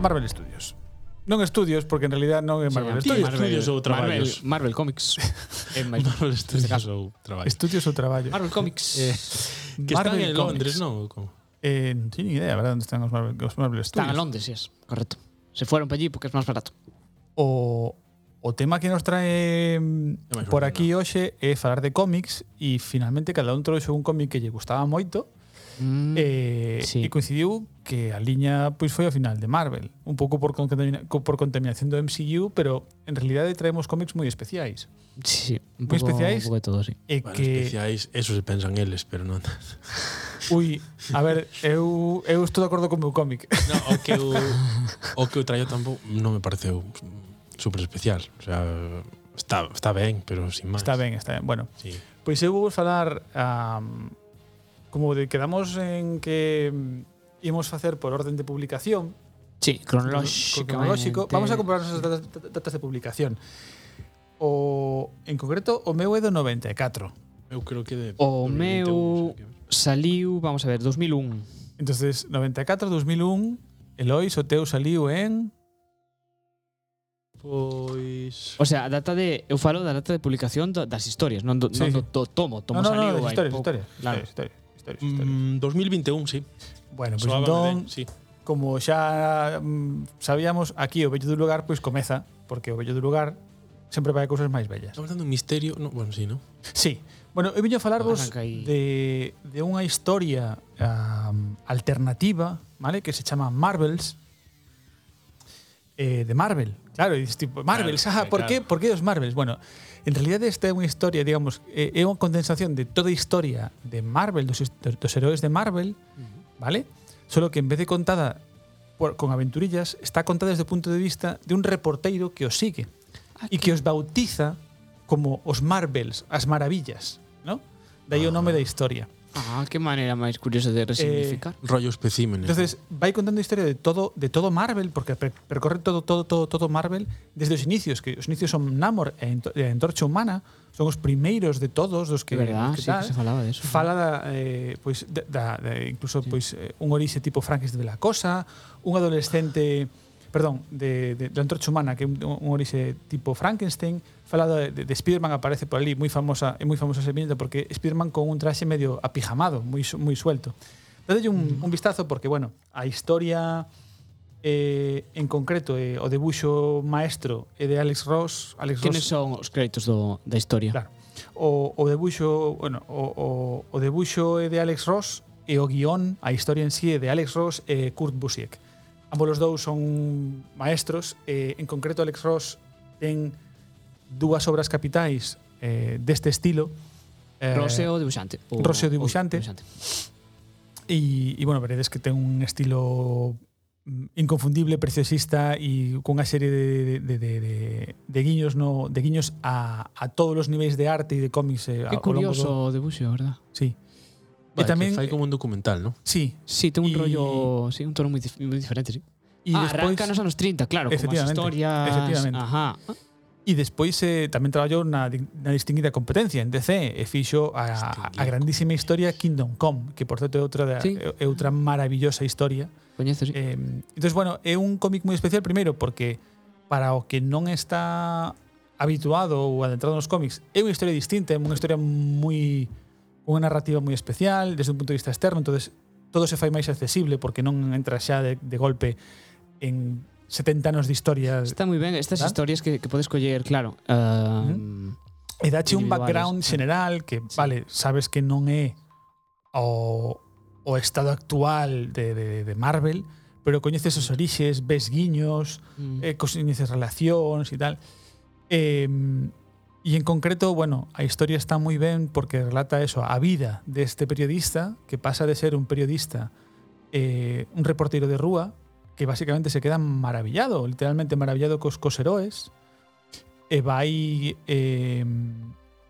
Marvel Studios. Non estudios, porque en realidad non é Marvel sí, Studios. Marvel, estudios ou traballos. Marvel, Marvel Comics. Marvel Studios ou traballos. Estudios ou traballos. Marvel Comics. Eh, que Marvel están en Londres, non? Como? Eh, non teño idea, verdad, onde están os Marvel, os Marvel Studios. Están en Londres, yes, correcto. Se fueron para allí porque é máis barato. O, o tema que nos trae mm, por aquí hoxe é falar de cómics e finalmente cada un trouxe un cómic que lle gustaba moito Mm, eh, sí. E coincidiu que a liña pois foi a final de Marvel, un pouco por contamina por contaminación do MCU, pero en realidade traemos cómics moi especiais. Sí, sí un pouco, especiais. Un pouco de todo, sí. E bueno, que especiais, eso se pensan eles, pero non. Ui, a ver, eu eu estou de acordo co meu cómic. No, o que eu o que eu traio tampouco non me pareceu super especial, o sea, está está ben, pero sin máis. Está ben, está ben. Bueno. Sí. Pois eu vou falar um, como de quedamos en que mm, imos facer por orden de publicación. Sí, cronolóxico. cronolóxico vamos a comparar as datas, datas de publicación. O en concreto o meu é do 94. Eu creo que de O 2021, meu saliu, vamos a ver, 2001. Entonces, 94, 2001, Elois, o teu saliu en Pois... O sea, a data de... Eu falo da data de publicación das historias, non do, sí, non do, do tomo. Tomo no, no, saliu no, historias, historias, claro. historias, historias. Historias, historias. Mm, 2021, sí. Bueno, pois Soábame entón, sí. como xa mm, sabíamos, aquí o vello do lugar pois comeza, porque o vello do lugar sempre vai a cousas máis bellas. Estamos dando un misterio, no, bueno, sí, ¿no? Sí. Bueno, eu viño a falarvos de, de unha historia um, alternativa, vale, que se chama Marvels, eh, de Marvel. Claro, dices tipo, Marvels, claro, ah, ¿por, claro. qué, ¿por qué os Marvels? Bueno, En realidad esta é unha historia, digamos, eh, é unha condensación de toda a historia de Marvel, dos, dos heróis de Marvel, uh -huh. vale? Solo que en vez de contada por, con aventurillas, está contada desde o punto de vista de un reporteiro que os sigue ah, e que os bautiza como os Marvels, as maravillas, ¿no? De aí o nome da historia. Ah, que maneira máis curiosa de resignificar. Eh, rollo especímenes. Entonces, vai contando a historia de todo de todo Marvel porque percorre todo todo todo todo Marvel desde os inicios, que os inicios son Namor e a Antorcha Humana, son os primeiros de todos dos que, verdad, que, sí, tal, que se falaba de eso. Fala da, eh, pois da, da incluso sí. pois eh, un orixe tipo Frankenstein de la cosa, un adolescente perdón, de, de, de Antorcha Humana, que é un, un orixe tipo Frankenstein, falado de, de, de Spiderman aparece por ali, moi famosa, é moi famosa esa viñeta porque Spiderman con un traxe medio apijamado, moi moi suelto. Dadelle un, mm. un vistazo porque, bueno, a historia eh, en concreto eh, o debuxo maestro é de Alex Ross. Alex Quenes Ross, son os créditos do, da historia? Claro. O, o debuxo, bueno, o, o, o debuxo é de Alex Ross e o guión, a historia en sí é de Alex Ross e Kurt Busiek. Ambos os dous son maestros, eh, en concreto Alex Ross ten dúas obras capitais eh, deste estilo. Eh, Roseo Dibuxante. O, Roseo Dibuxante. O dibuixante E, e, bueno, veredes que ten un estilo mm, inconfundible, preciosista e cunha serie de, de, de, de, de guiños no de guiños a, a todos os niveis de arte e de cómics eh, Que curioso o dibuixo, verdad? Sí e tamén fai como un documental, ¿no? Sí. Sí, ten un y... rollo, sí, un tono moi, dif moi diferente, sí. Y ah, despois, arranca nos anos 30, claro, como as historias... Efectivamente. Ajá. E despois eh, tamén traballou na, na distinguida competencia en DC e eh, fixo a, a, a grandísima historia Kingdom Come, que por certo é outra da, sí. Eh, é outra maravillosa historia. Coñezo, sí. Eh, entonces, bueno, é un cómic moi especial primeiro porque para o que non está habituado ou adentrado nos cómics, é unha historia distinta, é unha historia moi unha narrativa moi especial desde un punto de vista externo, entonces todo se fai máis accesible porque non entra xa de, de golpe en 70 anos de historias. Está moi ben, estas ¿verdad? historias que, que podes coller, claro. Uh. E dache un background general que, sí. vale, sabes que non é o, o estado actual de, de, de Marvel, pero coñeces os orixes, ves guiños, mm. eh, coñeces relacións e tal. Eh, Y en concreto, bueno, a historia está muy bien porque relata eso, a vida de este periodista que pasa de ser un periodista, eh, un reportero de rúa, que basicamente se queda maravillado, literalmente maravillado cos, cos heróis, e vai, eh,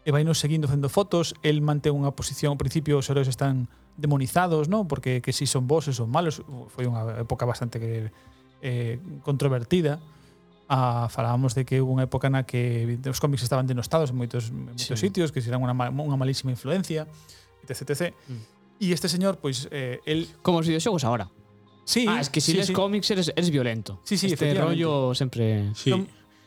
e vai nos seguindo facendo fotos, el mantén unha posición, ao principio os heróis están demonizados, ¿no? Porque que si son bosses son malos, foi unha época bastante eh, controvertida, Ah, falábamos de que hubo unha época na que os cómics estaban denostados en moitos, en moitos Sí. sitios, que eran unha, unha malísima influencia, etc. etc. Mm. E este señor, pois, eh, el Como os videoxogos ahora. Sí, ah, es que si sí, lees sí. cómics eres, eres violento. Sí, sí, Este rollo siempre... Sí,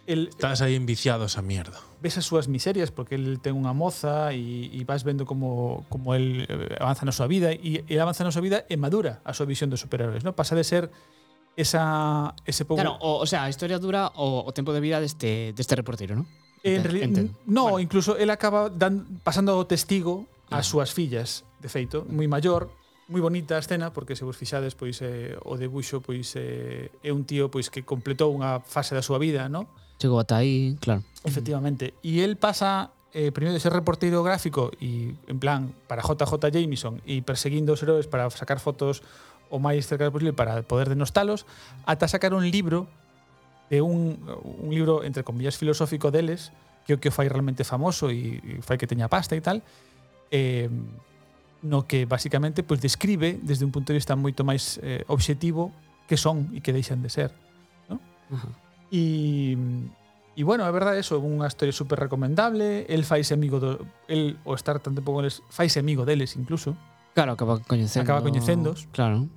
el, estás aí enviciado a esa mierda. ves as súas miserias porque el ten unha moza e, e vas vendo como, como el eh, avanza na súa vida e el avanza na súa vida e madura a súa visión dos superhéroes, ¿no? Pasa de ser esa, ese pouco... Claro, o, o sea, a historia dura o, o tempo de vida deste, deste reportero, non? En realidad, no, bueno. incluso el acaba dan, pasando o testigo ás súas fillas, de feito, moi maior, moi bonita a escena porque se vos fixades pois eh, o debuxo pois eh, é un tío pois que completou unha fase da súa vida, ¿no? Chegou ata aí, claro. Efectivamente. E el pasa eh, primeiro de ser reportero gráfico e en plan para JJ Jameson e perseguindo os heróis para sacar fotos o máis cerca posible para poder denostalos, ata sacar un libro de un, un libro, entre comillas, filosófico deles, que o que o fai realmente famoso e, e fai que teña pasta e tal, eh, no que basicamente pues, describe desde un punto de vista moito máis eh, obxectivo que son e que deixan de ser. ¿no? Uh -huh. E E bueno, é verdade, eso é unha historia super recomendable. El faise amigo do, el o estar tanto pouco eles, faise amigo deles incluso. Claro, acaba coñecendo. Acaba coñecendos. Claro.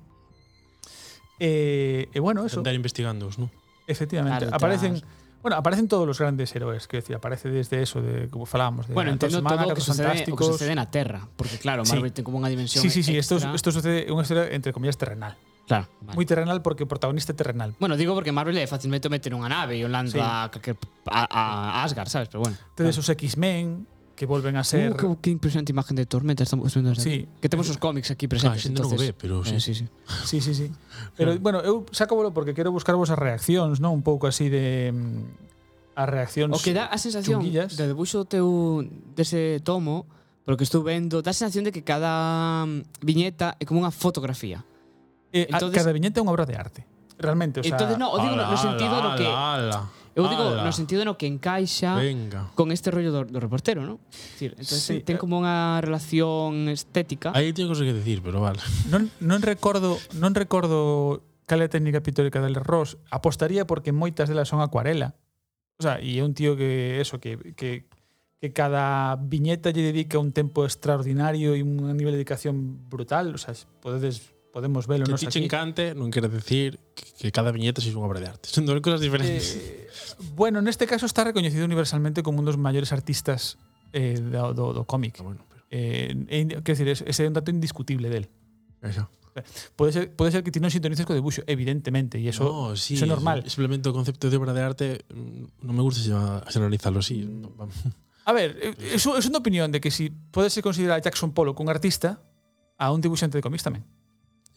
E, e bueno, eso. Andar investigándoos, ¿no? Efectivamente. Claro, aparecen... Bueno, aparecen todos los grandes héroes, que decir, aparece desde eso de como falábamos, de bueno, entendo semana, todo que sucede, o que sucede na Terra, porque claro, Marvel sí. ten como unha dimensión Sí, sí, sí, esto, esto sucede unha historia entre comillas terrenal. Claro, vale. Muy terrenal porque o protagonista é terrenal. Bueno, digo porque Marvel é facilmente meter unha nave e o lando sí. a, a, a Asgard, sabes? Pero bueno. Entonces, claro. os X-Men, que volven a uh, ser... Uh, que, que impresionante imagen de tormenta estamos vendo. Sí. Que temos os cómics aquí ah, presentes. Ah, xente non o ve, pero sí. Eh, sí, sí. sí, sí, sí. Pero, bueno, eu sacobolo porque quero buscarvos as reaccións, non? Un pouco así de mm, as reaccións O que dá a sensación chunguillas. de debuxo teu dese tomo, porque estou vendo, dá a sensación de que cada mm, viñeta é como unha fotografía. Eh, Entonces, cada viñeta é unha obra de arte. Realmente, o sea, Entonces, no, o digo ala, no, no sentido ala, lo que ala. Eu digo Ala. no sentido no que encaixa Venga. con este rollo do, do reportero, Es Decir, entonces sí. ten eh. como unha relación estética. Aí teño cosas que decir, pero vale. Non, non recordo, non recordo cal é a técnica pictórica del Ross. Apostaría porque moitas delas son acuarela. O sea, e é un tío que eso que que que cada viñeta lle dedica un tempo extraordinario e un nivel de dedicación brutal, o sea, podedes podemos velo Que nos non quere decir que, cada viñeta sexa unha obra de arte. Son dos cosas diferentes. Eh, bueno, neste caso está recoñecido universalmente como un dos maiores artistas eh, do, do, do cómic. Ah, bueno, pero Eh, decir, ese é un dato indiscutible del. eso. Pode ser, pode ser que ti non sintonices co debuxo, evidentemente, e eso no, sí, eso é normal. Simplemente o concepto de obra de arte mm, non me gusta generalizarlo así. No. A ver, eh, eso é unha opinión de que si podes considerar a Jackson Pollock un artista, a un dibuixante de cómics tamén.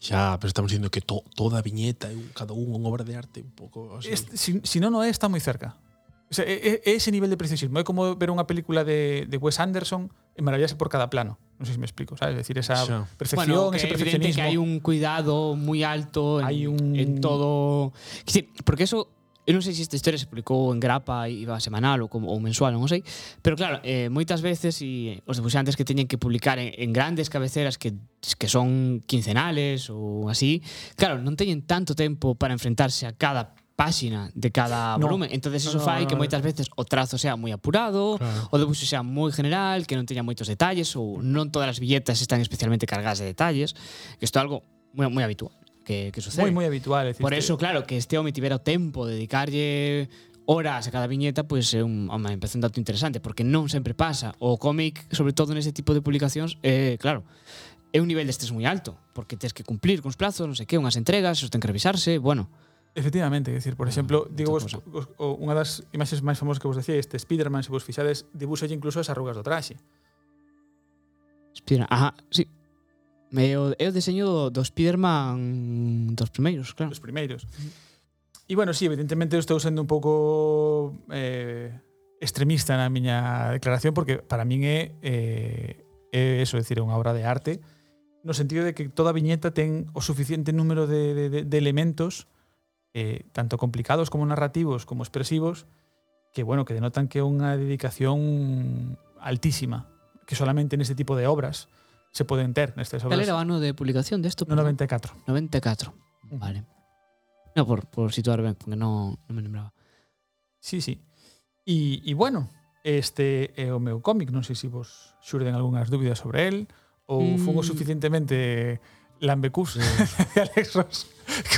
Xa, pero estamos dicindo que to, toda a viñeta é cada un unha obra de arte un pouco... así. este, si, si non no é, está moi cerca. O sea, é, é ese nivel de precisismo. É como ver unha película de, de Wes Anderson e maravillarse por cada plano. Non sei se me explico, sabes? Es decir, esa xa. perfección, bueno, ese perfeccionismo... que hai un cuidado moi alto en, hay un... en todo... Sí, porque eso eu non sei se esta historia se publicou en grapa iba semanal ou, como, ou mensual, non sei, pero claro, eh, moitas veces e os debuxantes que teñen que publicar en, en grandes cabeceras que, que son quincenales ou así, claro, non teñen tanto tempo para enfrentarse a cada páxina de cada no. volumen. Entonces eso no, fai no, no, que moitas veces o trazo sea moi apurado, claro. o debuxo sea moi general, que non teña moitos detalles ou non todas as billetas están especialmente cargadas de detalles, que isto é algo moi, moi habitual que, que sucede. Moi, moi habitual. Por eso, claro, que este home tivera o tempo de dedicarlle horas a cada viñeta, pois pues, é un, home, empece un dato interesante, porque non sempre pasa. O cómic, sobre todo nese tipo de publicacións, eh, claro, é un nivel de estrés moi alto, porque tens que cumplir cos plazos, non sei que, unhas entregas, os ten que revisarse, bueno. Efectivamente, é dicir, por ah, exemplo, ah, digo vos, vos unha das imaxes máis famosas que vos decía, este Spider-Man, se vos fixades, dibuixolle incluso as arrugas do traxe. Spiderman, ajá, sí, É o, é o deseño do, do Spiderman dos primeiros, claro. Dos primeiros. E bueno, sí, evidentemente eu estou sendo un pouco eh, extremista na miña declaración porque para min é, eh, é eso, é decir, unha obra de arte no sentido de que toda viñeta ten o suficiente número de, de, de elementos eh, tanto complicados como narrativos como expresivos que bueno que denotan que é unha dedicación altísima que solamente neste tipo de obras se poden ter nestes obras. Cal era o ano de publicación desto? No 94. 94, vale. No, por, por situar ben, porque non, non me lembraba. Sí, sí. E, e bueno, este eh, é o meu cómic, non sei se vos xurden algunhas dúbidas sobre el, ou mm. fun o suficientemente lambecús de Alex Ross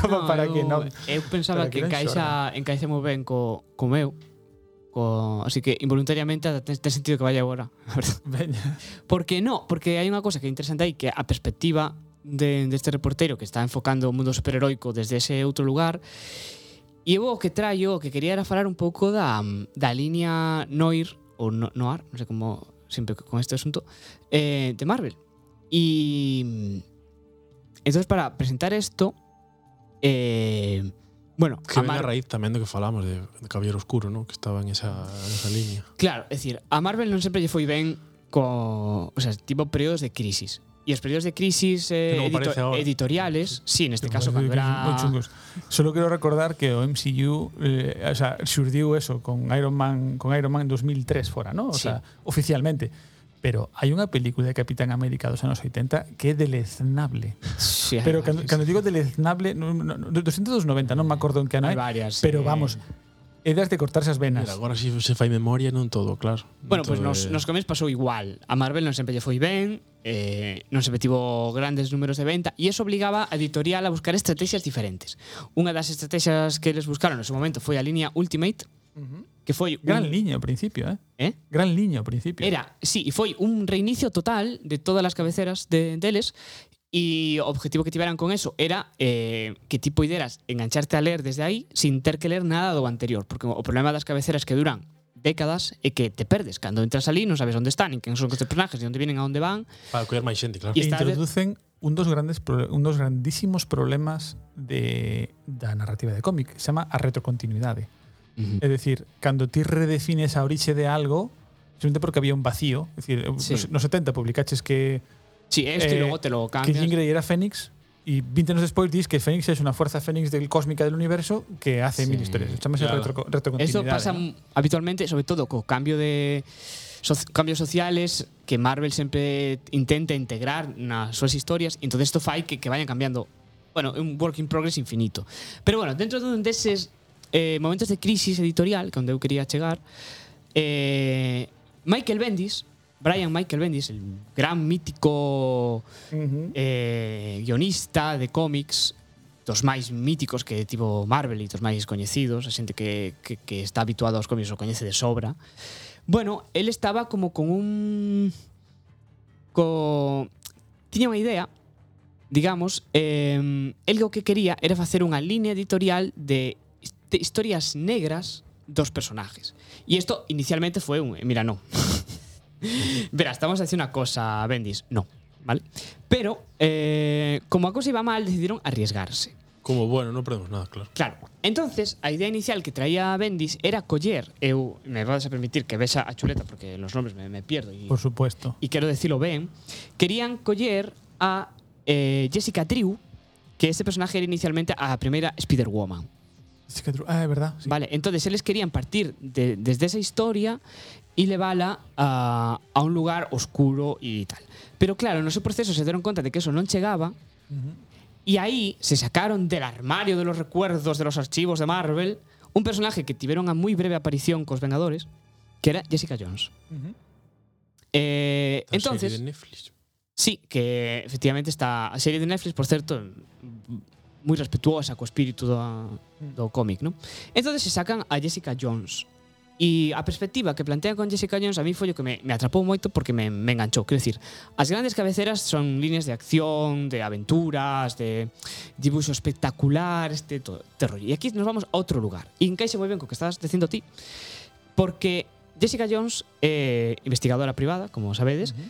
como no, para eu, que non... Eu eh, pensaba que, que encaixa, encaixa moi ben co, co meu, Así que involuntariamente ten, ten sentido que vaya agora. a verdad. Veña. Porque no, porque hai unha cosa que é interesante aí que a perspectiva de, deste reportero que está enfocando o mundo superheroico desde ese outro lugar e eu o que traio, o que quería era falar un pouco da, da línea noir ou no, noir, non sei como sempre con este asunto eh, de Marvel e entonces para presentar esto eh, Bueno, que a, Mar... a raíz tamén do que falamos de, de Caballero Oscuro, ¿no? que estaba en esa, esa línea. Claro, é dicir, a Marvel non sempre lle foi ben co, o sea, tipo períodos de crisis. E os períodos de crisis eh, edito editoriales, sí, neste que caso cando era... chungos. Solo quero recordar que o MCU eh, o sea, xurdiu eso con Iron Man con Iron Man 2003 fora, ¿no? O sí. sea, oficialmente. Pero hai unha película de Capitán América dos anos 80 que é deleznable. Sí, pero cando, cando digo deleznable, no, no, no, 290, non me acordo en que ano hai, varias, pero sí. vamos, é das de cortarse as venas. Pero agora si se fai memoria non todo, claro. Non bueno, pois pues nos, nos comes pasou igual. A Marvel non sempre lle foi ben, eh, non sempre tivo grandes números de venta e eso obligaba a editorial a buscar estrategias diferentes. Unha das estrategias que eles buscaron en ese momento foi a línea Ultimate, uh -huh que foi gran un... liña ao principio, eh? eh? Gran liña ao principio. Era, sí, e foi un reinicio total de todas as cabeceras de deles e o objetivo que tiveran con eso era eh, que ti poideras engancharte a ler desde aí sin ter que ler nada do anterior, porque o problema das cabeceras que duran décadas é que te perdes cando entras ali non sabes onde están, nin quen son os personajes, de onde vienen, a onde van. Para coller máis xente, claro. E, e introducen un dos grandes un dos grandísimos problemas de da narrativa de cómic, se chama a retrocontinuidade. É dicir, cando ti redefines a orixe de algo, simplemente porque había un vacío, é dicir, Sí. nos, nos 70 publicaches que Sí, esto Eh, e logo te lo que cambias. Jean Grey era Fénix y 20 años después dices que Fénix es una fuerza Fénix del cósmica del universo que hace Sí. mil historias. Chámase Claro. retro, retrocontinuidade. Esto pasa ¿no? habitualmente, sobre todo co cambio de so- cambios sociales que Marvel sempre intenta integrar nas súas historias, e entonces isto fai que, que vayan cambiando. Bueno, un work in progress infinito. Pero bueno, dentro dun deses eh, momentos de crisis editorial, que onde eu quería chegar, eh, Michael Bendis, Brian Michael Bendis, el gran mítico uh -huh. eh, guionista de cómics, dos máis míticos que tipo Marvel e dos máis coñecidos, a xente que, que, que está habituado aos cómics o coñece de sobra. Bueno, el estaba como con un... Co... Tiña unha idea, digamos, eh, el o que quería era facer unha línea editorial de de historias negras dos personajes. E isto inicialmente foi un... eh, Mira, no. Verás, estamos a decir unha cosa, Bendis. No, ¿vale? Pero, eh, como a cosa iba mal, decidieron arriesgarse. Como, bueno, non perdemos nada, claro. Claro. Entonces, a idea inicial que traía Bendis era coller, eu me vas a permitir que vexa a chuleta porque los nombres me, me pierdo e, Por supuesto. e quero decirlo ben, querían coller a eh, Jessica Drew, que este personaje era inicialmente a primeira Spider-Woman. Ah, es verdad. sí. Vale, entonces eles querían partir de, desde esa historia y levala a, a un lugar oscuro y tal. Pero claro, no ese proceso se dieron cuenta de que eso non chegaba Ujú. y ahí se sacaron del armario de los recuerdos de los archivos de Marvel un personaje que tuvieron a muy breve aparición cos Vengadores, que era Jessica Jones. Eh, Esta entonces, serie de Netflix. Sí, que efectivamente está a serie de Netflix, por certo, moi respetuosa co espírito do, do cómic, non? Entón se sacan a Jessica Jones. E a perspectiva que plantean con Jessica Jones a mí foi o que me, me atrapou moito porque me, me enganchou. Quero dicir, as grandes cabeceras son líneas de acción, de aventuras, de dibuixo espectacular, este todo, terror. E aquí nos vamos a outro lugar. E encaixe moi ben co que estás dicindo ti, porque Jessica Jones é eh, investigadora privada, como sabedes, uh -huh.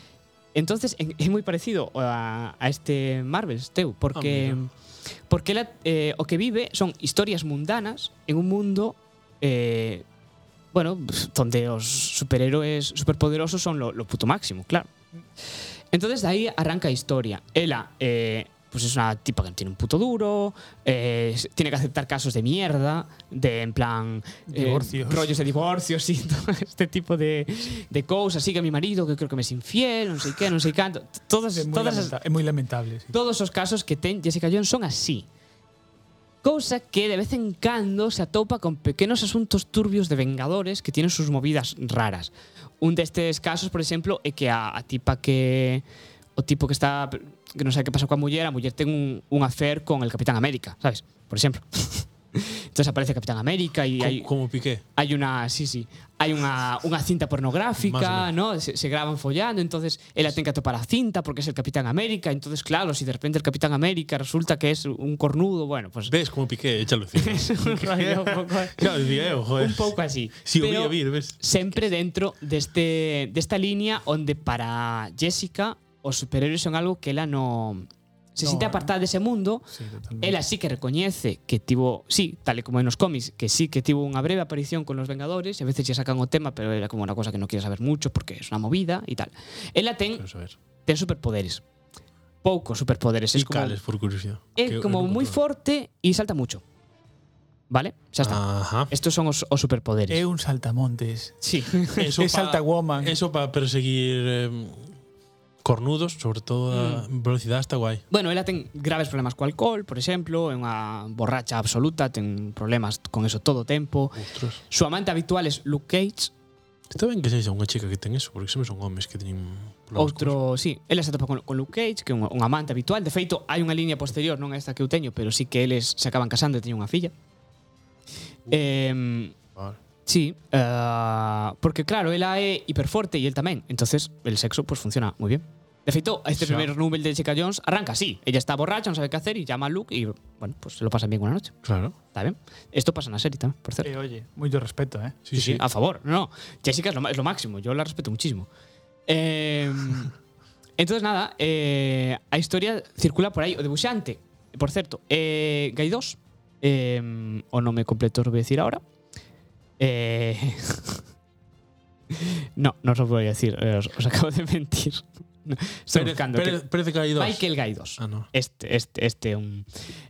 entonces é, en, é moi parecido a, a este Marvel, Teu, porque... Oh, mira porque ela, eh, o que vive son historias mundanas en un mundo eh, bueno, donde os superhéroes superpoderosos son lo, lo puto máximo, claro. Entonces de ahí arranca a historia. Ela eh, pues es una tipa que tiene un puto duro, eh, tiene que aceptar casos de mierda, de en plan. Eh, rollos de divorcios y todo este tipo de, de cosas. Sigue a mi marido, que creo que me es infiel, no sé qué, no sé qué. Todas, es, muy todas lamenta es muy lamentable. Sí. Todos esos casos que ten Jessica Jones son así. Cosa que de vez en cuando se atopa con pequeños asuntos turbios de Vengadores que tienen sus movidas raras. Un de estos casos, por exemplo, é que a, a tipa que o tipo que está que non sabe que pasou coa muller, a muller ten un, un affair con el Capitán América, sabes? Por exemplo. Entonces aparece Capitán América y hay, Como, Piqué. hay una, sí, sí, hay una, unha cinta pornográfica, ¿no? Se, se graban follando, entonces ela ten que atopar a cinta porque es el Capitán América, entonces claro, si de repente el Capitán América resulta que es un cornudo, bueno, pues Ves como Piqué, échalo es un rollo un pouco, Claro, eu, joder. un pouco así. Vi, Pero o vi, ves? sempre dentro deste desta línea onde para Jessica os superhéroes son algo que ela non se no, sinte apartada dese mundo, sí, totalmente. ela sí que recoñece que tivo, sí, tal e como en os cómics, que sí que tivo unha breve aparición con los Vengadores, e a veces lle sacan o tema, pero era como unha cosa que non quiere saber mucho porque é unha movida e tal. Ela ten ten superpoderes. Poucos superpoderes, es como cales, por curiosidade. É como moi forte e salta mucho. Vale? Xa está. Ajá. Estos son os, os superpoderes. É un saltamontes. Sí. Eso es pa, salta woman. Eso para perseguir eh, cornudos, sobre todo a mm. velocidade está guai. Bueno, ela ten graves problemas co alcohol, por exemplo, é unha borracha absoluta, ten problemas con eso todo o tempo. Ostras. Su amante habitual é Luke Cage. Está ben que sexa unha chica que ten eso, porque sempre son homes que teñen Outro, sí, ela se atopa con, con Luke Cage, que é un, un amante habitual. De feito, hai unha liña posterior, non esta que eu teño, pero sí que eles se acaban casando e teñen unha filla. Uh. Eh, sí, eh, porque claro, ela é hiperforte e el tamén. Entonces, el sexo pues funciona moi bien. De feito, este Xa. primer número de Jessica Jones arranca así. Ella está borracha, non sabe qué hacer y llama a Luke y, bueno, pues se lo pasan bien una noche. Claro. Está bien. Esto pasa en la serie también, por cierto. Eh, oye, moito respeto, eh? Sí, sí. a favor. No, no. Jessica es lo, ma- es lo máximo. Yo la respeto muchísimo. Eh, entonces, nada, eh, a historia circula por aí. O debuxante, por certo, eh, Gai 2, eh, o nome completo os voy a decir ahora. Eh... no, no os lo voy a decir, eh, os, os acabo de mentir. No, estoy Pérez, buscando. Pérez, Pérez Gaidos. Michael Gaidos. Ah, no. Este, este, este un...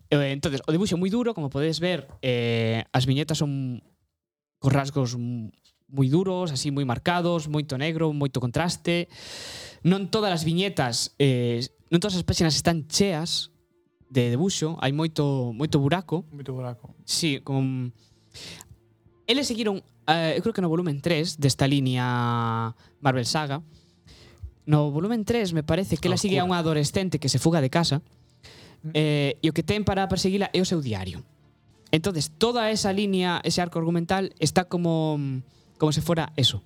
Eh, entonces, o dibuixo moi duro, como podedes ver, eh, as viñetas son cos rasgos moi duros, así moi marcados, moito negro, moito contraste. Non todas as viñetas, eh, non todas as páxinas están cheas de debuxo, hai moito moito buraco. Moito buraco. Sí, con Eles seguiron, eh, eu creo que no volumen 3 desta línea Marvel Saga, no volumen 3 me parece que ela sigue a unha adolescente que se fuga de casa eh, e o que ten para perseguila é o seu diario. Entonces, toda esa línea, ese arco argumental está como como se fora eso.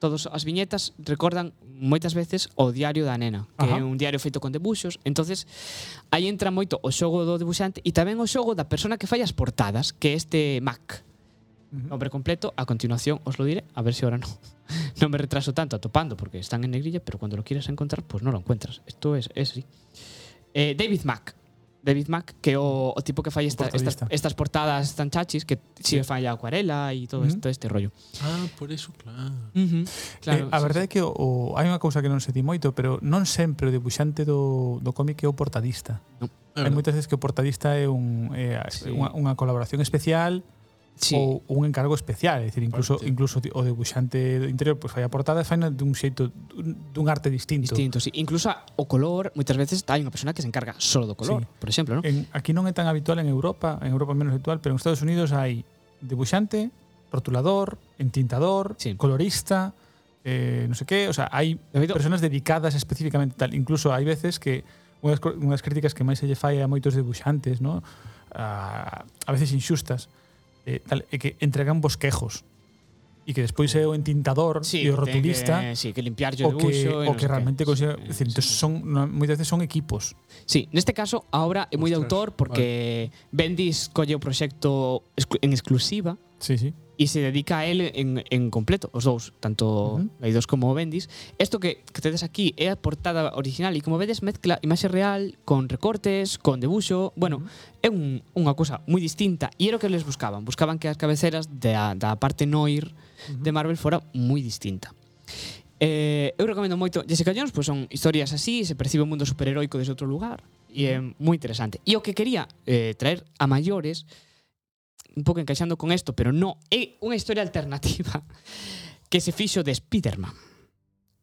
Todos as viñetas recordan moitas veces o diario da nena, que Ajá. é un diario feito con debuxos. Entonces, aí entra moito o xogo do debuxante e tamén o xogo da persona que fai as portadas, que é este Mac Uh. Nombre completo, a continuación os lo diré, a ver si ahora no. no me retraso tanto atopando porque están en negrilla, pero cuando lo quieres encontrar, pues no lo encuentras. Esto es, es así. Eh, David Mack. David Mack, que o, o tipo que falla esta, estas, estas, portadas tan chachis, que sí. si falla acuarela e todo, uh -huh. todo este rollo. Ah, por eso, claro. Uh -huh. claro eh, a sí, verdade sí. é que o, o, hai unha cousa que non se di moito, pero non sempre o debuxante do, do cómic é o portadista. No. Hai moitas veces que o portadista é, un, é sí. unha, unha colaboración especial sí. ou, un encargo especial, é dicir, incluso Parte. incluso o debuxante do interior pois pues, fai a portada e faina dun xeito dun arte distinto. Distinto, sí. Incluso o color, moitas veces hai unha persona que se encarga solo do color, sí. por exemplo, ¿no? En, aquí non é tan habitual en Europa, en Europa menos habitual, pero en Estados Unidos hai debuxante, rotulador, entintador, sí. colorista, eh, non sé que, o sea, hai personas dedicadas especificamente tal, incluso hai veces que unhas, unhas críticas que máis se lle fai a moitos debuxantes, ¿no? A, a veces inxustas, eh, tal, e que entregan bosquejos e que despois é o entintador sí, e o rotulista que, sí, que limpiar o que, uso, o que realmente que. consiga, sí, decir, sí, son moitas veces son equipos. Sí, neste caso a obra é moi de autor porque vale. Bendis colle o proxecto en exclusiva. Sí, sí e se dedica a él en, en completo, os dous, tanto uh -huh. Gaidos como Bendis. Isto que, que tedes aquí é a portada original e como vedes mezcla imaxe real con recortes, con debuxo, bueno, uh -huh. é un, unha cousa moi distinta e era o que les buscaban, buscaban que as cabeceras da, da parte noir uh -huh. de Marvel fora moi distinta. Eh, eu recomendo moito Jessica Jones, pois son historias así, se percibe o mundo superheroico desde outro lugar e é moi interesante. E o que quería eh, traer a maiores un pouco encaixando con isto, pero no, é unha historia alternativa que se fixo de Spiderman.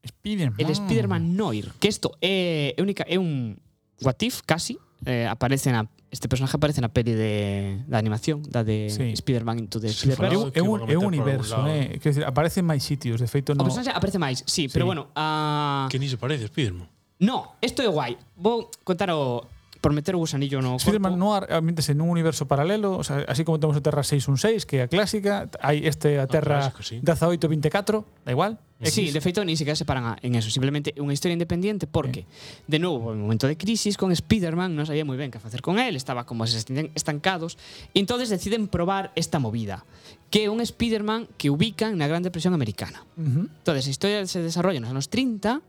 Spiderman. El Spiderman Noir, que isto é, é, única, é un what if, casi, eh, aparece na, este personaje aparece na peli de da animación, da de sí. Spider-Man into the sí, Spider-Man. É un, é un universo, eh? Quer dizer, aparece en máis sitios, de feito no. O personaje aparece máis, sí, sí. pero bueno, a uh... Que ni se parece Spider-Man. No, isto é guai. Vou contar o por meter o gusanillo no Spider-Man Noir eh, en nun universo paralelo, o sea, así como temos a Terra 616, que é a clásica, hai este a ah, Terra no, sí. 1824, da igual. Sí, de feito, ni siquiera se paran a, en eso. Simplemente unha historia independiente porque, eh. de novo, en momento de crisis con Spider-Man non sabía moi ben que facer con él, estaba como se estancados, e entonces deciden probar esta movida, que é un Spider-Man que ubican na Gran Depresión Americana. Uh -huh. Entonces, a historia se desarrolla nos anos 30,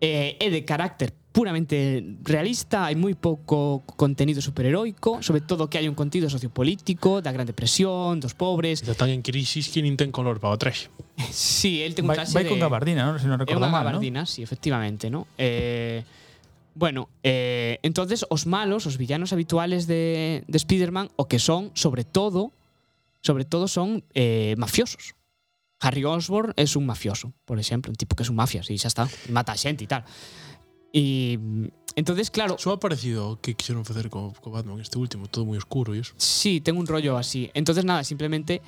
eh, é de carácter puramente realista, hai moi pouco contenido superheroico, sobre todo que hai un contido sociopolítico, da Gran Depresión, dos pobres... Está tan en crisis que nin ten color para o traxe. sí, el ten un traxe vai, vai de... con gabardina, non? Se non recordo mal, non? Gabardina, ¿no? sí, efectivamente, non? Eh, Bueno, eh, entonces os malos, os villanos habituales de, de Spider-Man, o que son, sobre todo, sobre todo son eh, mafiosos. Harry Osborn es un mafioso, por exemplo, un tipo que es un mafias y xa está, mata a xente e tal. E entonces claro, Só ha parecido que quixeron facer co, co Batman este último, todo moi oscuro e eso. sí, ten un rollo así. Entonces nada, simplemente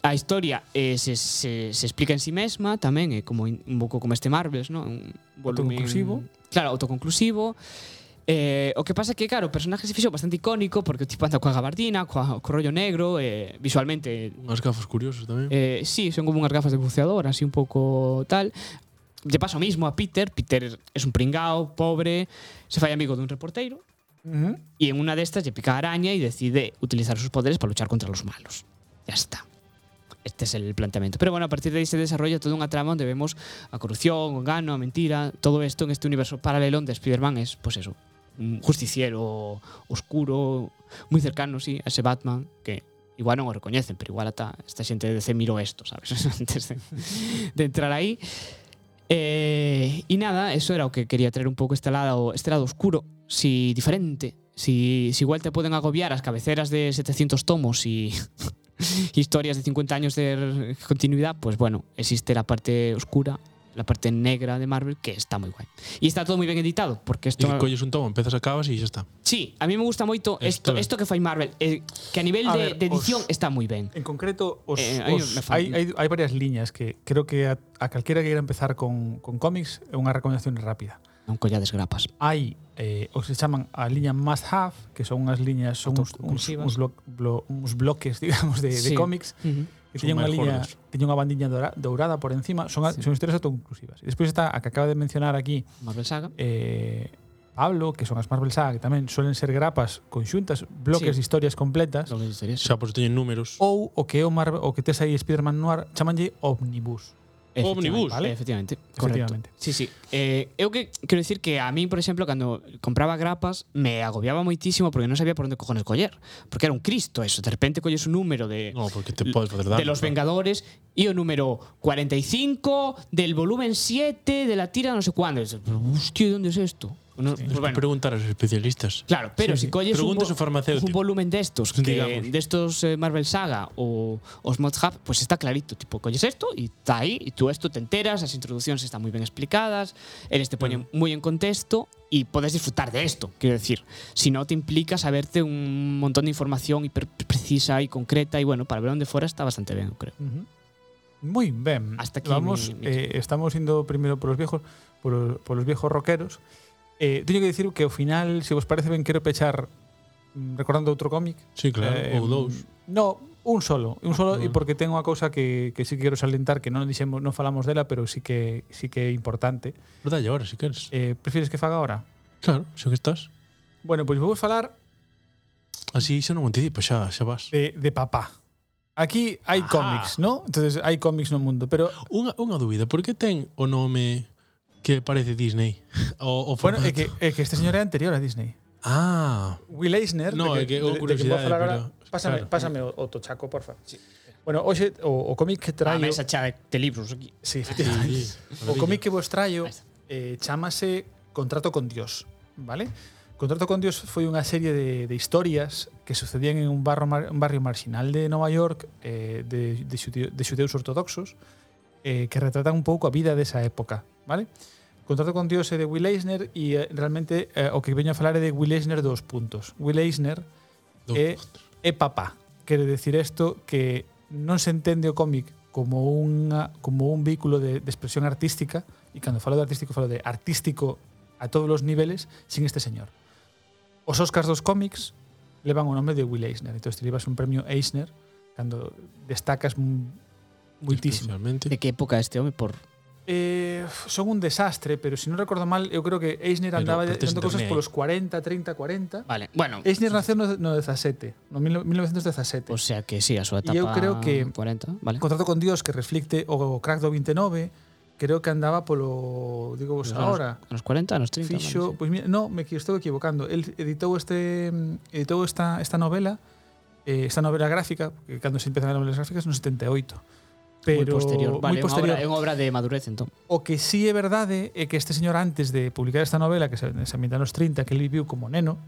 a historia eh, se, se, se explica en sí mesma tamén, é eh, como in- un pouco como este Marvels, ¿no? Un volumen Autoconclusivo. Claro, autoconclusivo. Eh, o que pasa é que, claro, o personaje se fixou bastante icónico porque o tipo anda coa gabardina, coa, co rollo negro, eh, visualmente... Unhas gafas curiosas tamén. Eh, sí, son como unhas gafas de buceador, así un pouco tal. Lle pasa o mismo a Peter, Peter é un pringao, pobre, se fai amigo dun reporteiro, uh -huh. e en unha destas lle pica a araña e decide utilizar os seus poderes para luchar contra los malos. Ya está. Este es el planteamiento. Pero bueno, a partir de ahí se desarrolla toda una trama donde vemos a corrupción, o gano, a mentira, todo esto en este universo paralelo donde Spider-Man es, pues eso, un justiciero oscuro, moi cercano, sí, a ese Batman que igual non o recoñecen, pero igual ata esta xente de DC mirou esto, sabes, antes de, de entrar aí. Eh, y nada, eso era o que quería traer un pouco este lado, este lado oscuro, si diferente, si, si igual te poden agobiar as cabeceras de 700 tomos e historias de 50 años de continuidad, pues bueno, existe la parte oscura la parte negra de Marvel, que está moi guai. E está todo moi ben editado, porque isto... E colles un tomo, empezas, acabas e xa está. Sí, a mí me gusta moito isto, isto que fai Marvel, eh, que a nivel a de, ver, de edición os, está moi ben. En concreto, os, eh, os, hai, hai, hai varias liñas que creo que a, a calquera que queira empezar con, con cómics é unha recomendación rápida. Non collades grapas. Hai eh, os que chaman a liña must have, que son unhas liñas, son uns, uns, uns, blo, blo, uns bloques, digamos, de, sí. de cómics. Uh -huh que teñen unha liña, teñen unha bandiña dourada por encima, son sí. son historias autoconclusivas. E despois está a que acaba de mencionar aquí Marvel Saga. Eh, Pablo, que son as Marvel Saga, que tamén suelen ser grapas conxuntas, bloques sí. de historias completas. Bloques de historias. Xa, pois teñen números. Ou o que é o, Marvel, o que tes aí Spider-Man Noir, chamanlle Omnibus. Omnibus, vale? Efectivamente, correcto. Efectivamente. Sí, sí. Eh, eu que quero dicir que a mí, por exemplo, cando compraba grapas, me agobiaba moitísimo porque non sabía por onde cojones coller, porque era un cristo eso, de repente colles un número de No, porque te podes facer daño. De los Vengadores e o número 45 del volumen 7 de la tira non sei sé cuándo. Hostia, onde é es isto? No, Tens pues que bueno, preguntar aos especialistas. Claro, pero Sí, si colles un, un volumen destos, que, Digamos. destos eh, Marvel Saga o os Mod Hub, pues está clarito, tipo, colles esto y está ahí, y tú esto te enteras, las introducciones están muy bien explicadas, eles te ponen muy en contexto y puedes disfrutar de esto, quiero decir. Si no, te implica saberte un montón de información hiper precisa y concreta y bueno, para ver dónde fuera está bastante bien, creo. Uh -huh. Moi ben. Hasta aquí Vamos, mi- mi- eh, estamos indo primeiro por os viejos, por, por os viejos rockeros. Eh, teño que dicir que ao final, se vos parece ben, quero pechar mm, recordando outro cómic. Sí, claro, eh, ou dous. No, un solo, un solo e ah. porque ten unha cousa que que si sí quero salientar que non dixemos, non falamos dela, pero sí que sí que é importante. Verdade, agora si queres. Eh, prefires que faga agora? Claro, xa que estás. Bueno, pois pues vou falar Así xa non anticipo, xa, xa vas. De, de papá. Aquí hai Ajá. cómics, ¿no? Entonces hai cómics no mundo, pero unha unha dúbida, por que ten o nome que parece Disney. O, o bueno, é que, é que este señor é anterior a Disney. Ah. Will Eisner. No, de que, é que de, curiosidade, de que pero, pásame, claro. pásame o, o tochaco, porfa. Sí. Bueno, hoxe o, o cómic que ah, traio... A mesa chá de libros aquí. Sí, sí, sí. O cómic que vos traio eh, chamase Contrato con Dios, vale? Contrato con Dios foi unha serie de, de historias que sucedían en un barrio, un barrio marxinal de Nova York eh, de, de, xudeus, de xudeus ortodoxos, eh, que retratan un pouco a vida desa época, vale? Contrato con Dios é de Will Eisner e eh, realmente eh, o que veño a falar é de Will Eisner dos puntos. Will Eisner é, é papá. Quere decir isto que non se entende o cómic como unha como un vehículo de, de expresión artística e cando falo de artístico falo de artístico a todos os niveles sin este señor. Os Oscars dos cómics levan o nome de Will Eisner, entón te levas un premio Eisner cando destacas un Muitísimo. De que época este home por Eh, son un desastre, pero se si non recordo mal, eu creo que Eisner andaba pero, dando cosas polos 40, 30, 40. Vale, bueno. Eisner naceu no, no 17, no 1917. O sea que sí, a súa etapa E eu creo que 40, vale. Contrato con Dios que reflicte o crack do 29, creo que andaba polo, digo vos pues agora, nos 40, nos 30. Fixo, vale, sí. pues mira, no, me estou equivocando. El editou este editou esta esta novela, eh, esta novela gráfica, que cando se empezan as novelas gráficas no 78 pero moi posterior, vale, posterior. É unha obra, é unha obra de madurez entón. O que sí é verdade é eh, que este señor antes de publicar esta novela que se, se ambienta nos 30, que ele viu como neno,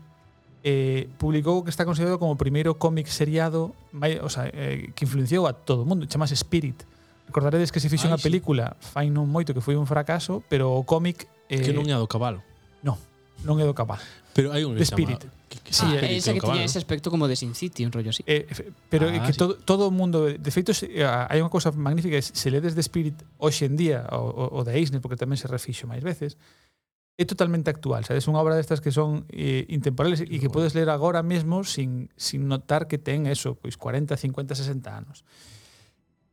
eh, publicou o que está considerado como o primeiro cómic seriado mai, o sea, eh, que influenciou a todo o mundo, chamase Spirit. Recordaredes que se fixo Ai, unha sí. película fai non moito que foi un fracaso, pero o cómic... Eh, que non é do cabalo. Non, non é do cabalo. Pero hai un que Spirit. Chama, Que, que sí, ah, é, eh, esa que, que tiña ese aspecto como de Sin City, un rollo así. Eh, pero ah, que sí. todo, todo o mundo, de feito, eh, hai unha cousa magnífica, se ledes de Spirit hoxe en día, o, o, o Eisner, porque tamén se refixo máis veces, é totalmente actual, sabes? Unha obra destas que son eh, intemporales e que podes ler agora mesmo sin, sin notar que ten eso, pois 40, 50, 60 anos.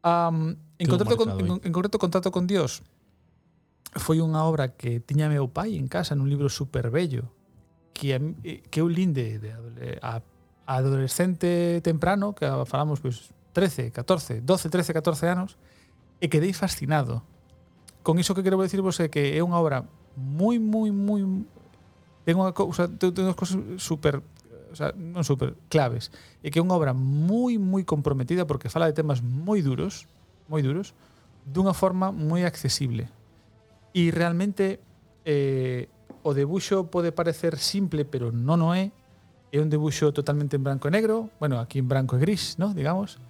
Um, en, contrato con, en, en concreto, Contrato con Dios foi unha obra que tiña meu pai en casa nun libro super bello que, que eu linde de, de a, a adolescente temprano, que falamos pois, 13, 14, 12, 13, 14 anos, e quedei fascinado. Con iso que quero decirvos é que é unha obra moi, moi, moi... Ten unha cousa, ten unhas cousas super o sea, non super claves, e que é unha obra moi moi comprometida porque fala de temas moi duros, moi duros, dunha forma moi accesible. E realmente eh, o debuxo pode parecer simple, pero non o é. É un debuxo totalmente en branco e negro, bueno, aquí en branco e gris, ¿no? digamos.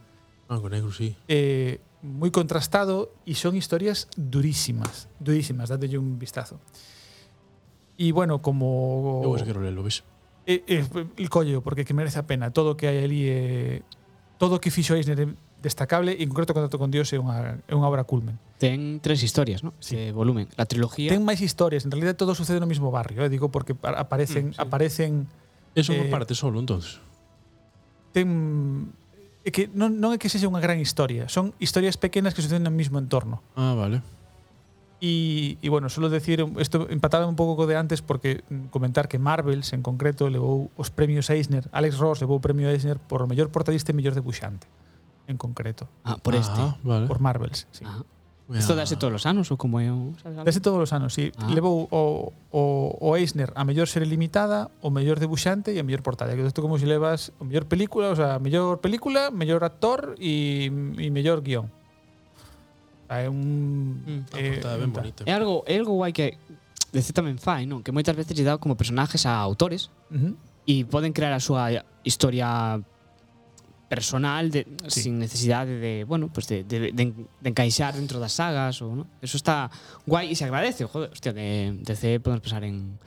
Branco e negro, sí. Eh, moi contrastado e son historias durísimas, durísimas, dándole un vistazo. E bueno, como Eu vos quero lelo, ves. Eh, eh, el collo, porque que merece a pena todo o que hai ali eh, todo o que fixo Eisner destacable e en concreto Contacto con Dios é unha, é unha obra culmen. Ten tres historias, ¿no? Sí. Ese volumen, la trilogía. Ten máis historias, en realidad todo sucede no mismo barrio, eh? digo porque aparecen mm, sí. aparecen Eso eh, por parte solo, entonces. Ten é que non, non é que sexa unha gran historia, son historias pequenas que suceden no mismo entorno. Ah, vale. E, e bueno, solo decir, isto empataba un pouco co de antes porque mm, comentar que Marvels en concreto levou os premios Eisner, Alex Ross levou o premio Eisner por o mellor portadista e mellor debuxante. Uh en concreto. Ah, por ah, este. Ah, vale. Por Marvels, sí. Ah. Isto dase todos os anos ou como é o... Dase todos os anos, sí. Ah. Levou o, o, o Eisner a mellor serie limitada, o mellor debuxante e a mellor portada. Que isto como se si levas o mellor película, o sea, mellor película, mellor actor e, e mellor guión. É un... Mm. Eh, portada ben bonita. É algo, é algo guai que DC tamén fai, non? Que moitas veces lle dá como personajes a autores uh -huh. e poden crear a súa historia personal de, sí. sin necesidade de, bueno, pues de, de, de, de encaixar dentro das sagas ou, ¿no? Eso está guai e se agradece, joder, hostia, de DC podemos pensar en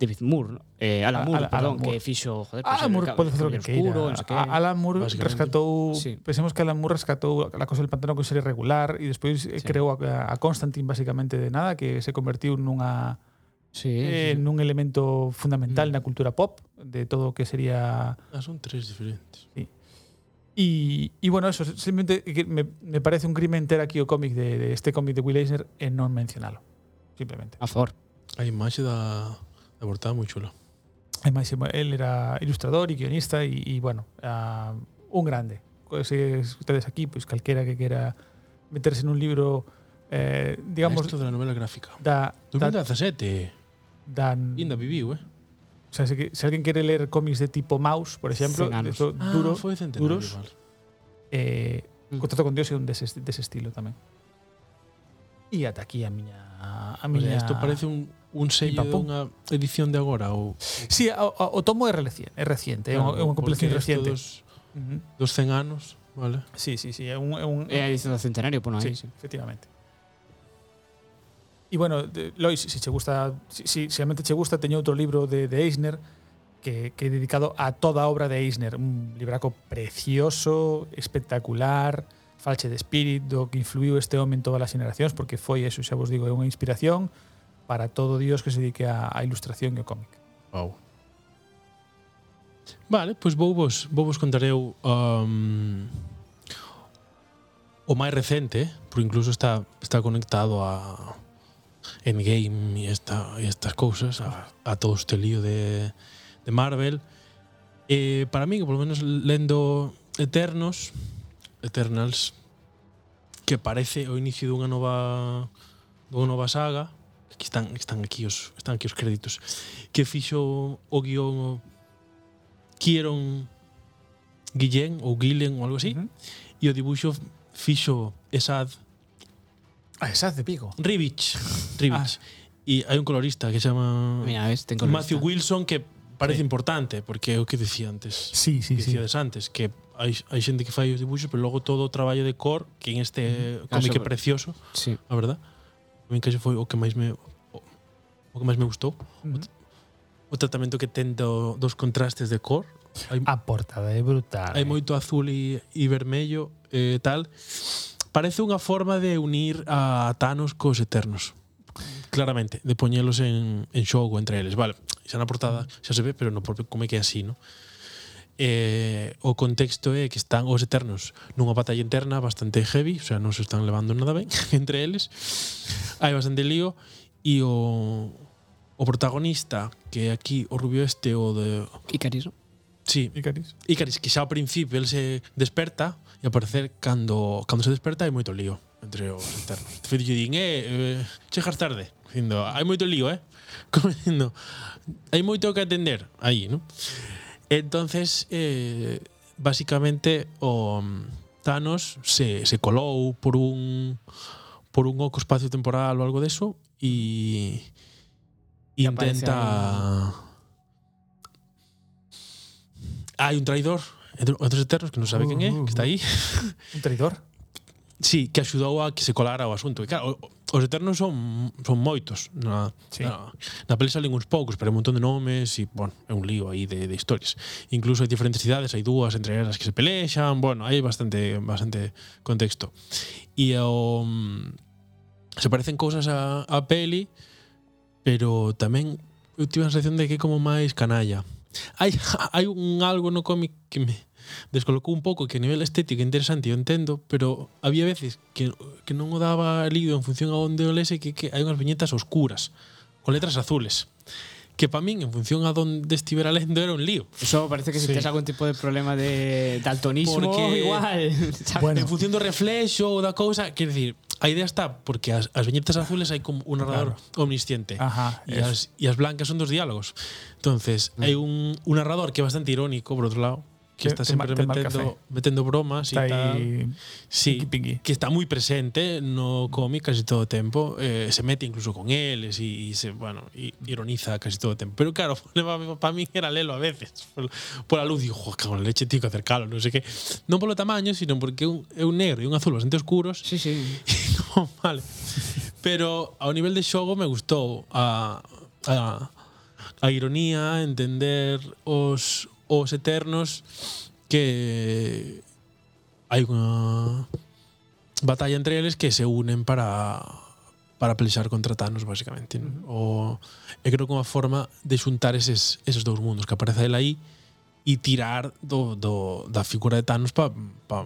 David Moore, ¿no? eh, Alan Moore, Alan, perdón, Alan Moore. que fixo, joder, Alan Moore pode facer o que queira. Que, Alan Moore rescatou, sí. pensemos que Alan Moore rescatou a Cosa del Pantano que sería regular e despois eh, sí. creou a, a Constantine basicamente de nada, que se convertiu nunha Sí, eh, sí. nun elemento fundamental mm. na cultura pop de todo o que sería... Ah, son tres diferentes. Sí. E, e bueno, eso, simplemente me, me parece un crimen ter aquí o cómic de, de este cómic de Will Eisner e non mencionalo. Simplemente. A favor. A imaxe da, da portada moi chula. Además, él era ilustrador y guionista y, y bueno, uh, un grande. Si ustedes aquí, pues cualquiera que quiera meterse en un libro, eh, digamos... Esto de novela gráfica. Da, 2017. Dan, Inda viviu, eh? O sea, se, se alguén quere ler cómics de tipo Mouse, por exemplo, de duro, ah, duro, foi duros, vale. eh, mm. Contrato con Dios é un dese, dese estilo tamén. E ata aquí a miña... A miña... Oye, isto parece un, un sello dunha edición de agora ou Si, sí, o, o tomo é reciente, é reciente, claro, é unha compilación reciente. Dos, dos 100 anos, vale? Si, sí, si, sí, si, sí, é un é un é a edición do centenario, por aí. Sí, sí, efectivamente. E bueno, de, Lois, se che gusta, si, si, se realmente che gusta, teño outro libro de, de Eisner que, que é dedicado a toda a obra de Eisner, un libraco precioso, espectacular, falche de espírito que influiu este home en todas as generacións porque foi, eso xa vos digo, é unha inspiración para todo Dios que se dedique a, a ilustración e o cómic. Wow. Vale, pois vou vos, vou vos contar eu um, o máis recente, por incluso está, está conectado a, Endgame e, esta, e estas cousas a, a todo este lío de, de Marvel e para mí, que polo menos lendo Eternos Eternals que parece o inicio dunha nova dunha nova saga aquí están, están aquí os están aquí os créditos que fixo o guión Kieron Guillén ou Guillen ou algo así uh -huh. e o dibuixo fixo Esad Ah, esa de Vigo. Rivich. Rivich. Ah. E hai un colorista que se chama Mira, ves, tengo Matthew Wilson que parece sí. importante porque é o que decía antes. Sí, sí, que sí. Decíades antes que hai, hai xente que fai os dibujos, pero logo todo o traballo de cor, que en este mm, cómic é precioso, sí. a verdad. A min que foi o que máis me o, o que máis me gustou. Mm o, o tratamento que ten do, dos contrastes de cor. Hai, a portada é brutal. Hai eh? moito azul e, e vermello e eh, tal. Parece unha forma de unir a Thanos cos Eternos. Claramente, de poñelos en, en xogo entre eles. Vale, xa na portada xa se ve, pero no propio como é que é así, no? eh, o contexto é que están os Eternos nunha batalla interna bastante heavy, o sea, non se están levando nada ben entre eles. Hai bastante lío e o o protagonista, que é aquí o rubio este o de Icaris. Sí. Icaris. Icaris, que xa ao principio el se desperta e ao parecer cando, cando se desperta hai moito lío entre os internos. De feito, din, eh, eh, chegas tarde. Dicindo, hai moito lío, eh? Como dicindo, hai moito que atender aí, ¿no? Entonces, eh, basicamente, o mm, Thanos se, se colou por un por un oco espacio temporal ou algo deso e intenta... Hai un traidor outros eternos que non sabe quen é, que está aí. Un traidor. Sí, que axudou a que se colara o asunto. E claro, os eternos son son moitos na, sí. na, na peli salen uns poucos, pero un montón de nomes e, bueno, é un lío aí de, de historias. Incluso hai diferentes cidades, hai dúas entre elas que se pelexan, bueno, hai bastante bastante contexto. E o mm, se parecen cousas a, a peli, pero tamén eu tive a sensación de que é como máis canalla hai, hai un algo no cómic que me descolocou un pouco que a nivel estético é interesante, eu entendo, pero había veces que, que non o daba lido en función a onde o lese que, que hai unhas viñetas oscuras, con letras azules. Que para min, en función a donde estivera lendo, era un lío. Eso parece que si Sí. tienes algún tipo de problema de daltonismo, Porque- igual. Bueno. En función do reflexo ou da cousa, quer decir, a idea está porque as, as viñetas azules hai como un narrador omnisciente. Ajá. E as, e as blancas son dos diálogos. Entonces, hai un, un narrador que é bastante irónico, por outro lado, que está sempre te metendo, metendo bromas está e tal. Sí, pingui. que está moi presente no cómic casi todo o tempo, eh, se mete incluso con eles e, e se, bueno, e ironiza casi todo o tempo. Pero claro, para mí era lelo a veces. Por, por a luz digo, jo, cago en leche, tío, que acercalo, non sei que. Non polo tamaño, sino porque é un, é un negro e un azul bastante oscuros. Sí, sí. non, vale. Pero ao nivel de xogo me gustou a, a a ironía, entender os Os Eternos que hai unha batalla entre eles que se unen para para pelexar contra Thanos, basicamente. ¿no? Uh -huh. O, e creo que unha forma de xuntar eses, esos dous mundos, que aparece ele aí e tirar do, do, da figura de Thanos para pa,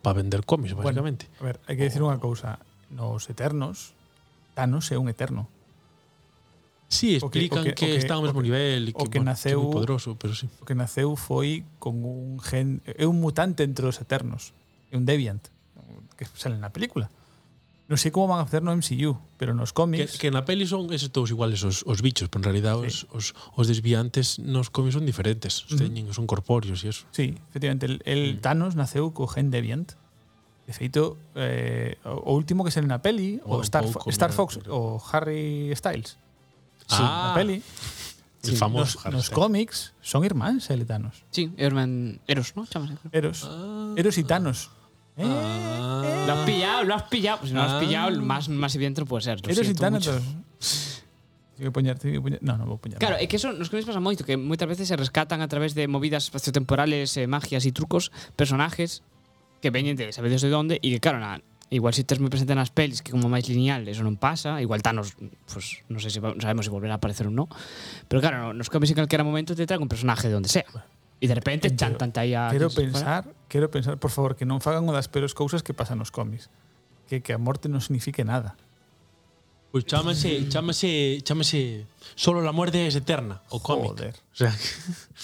pa vender cómics, basicamente. Bueno, a ver, hai que dicir unha cousa. Nos Eternos, Thanos é un eterno. Sí, explican o que, o que, que, que está ao mesmo o que, nivel, que, o que, bueno, naceu, que é poderoso, pero sí. O que naceu foi con un gen, é un mutante entre os Eternos, é un Deviant, que sale na película. Non sei como van a facer no MCU, pero nos cómics... Que, que na peli son esos todos iguales os, os bichos, pero en realidad sí. os, os, os desviantes nos cómics son diferentes, mm. teñen, son corpóreos e eso. Sí, efectivamente, el, el mm. Thanos naceu co gen Deviant, De feito, eh, o último que sale na peli, o, o Star, pouco, Star Fox, o Harry Styles, Sí. Ah, peli. El famoso nos, Harry nos Styles. cómics son irmáns, el Thanos. Sí, Herman Eros, ¿no? Eros. Ah. Eros y Thanos. Eh, Ah. Lo has pillado, lo has pillado. Pues si no lo has pillado, más, más evidente no puede ser. Lo Eros y Thanos. Tengo que tengo que. No, no vou. Claro, é que eso nos cómics pasa moito, que moitas veces se rescatan a través de movidas espaciotemporales, eh, magias e trucos, personajes que veñen de sabedes de onde e que, claro, na Igual si tes moi presente nas pelis que como máis lineal eso non pasa, igual Thanos, pues, non sei se sabemos se volverá a aparecer ou non, pero claro, nos cómics en calquera momento te traen un personaje de onde sea. E de repente chan tanta aí a Quero pensar, fuera. quero pensar, por favor, que non fagan o das peores cousas que pasan nos cómics. Que que a morte non signifique nada. Pois pues chámase, chámase, chámase Solo la muerte es eterna, o cómic. Joder. O sea,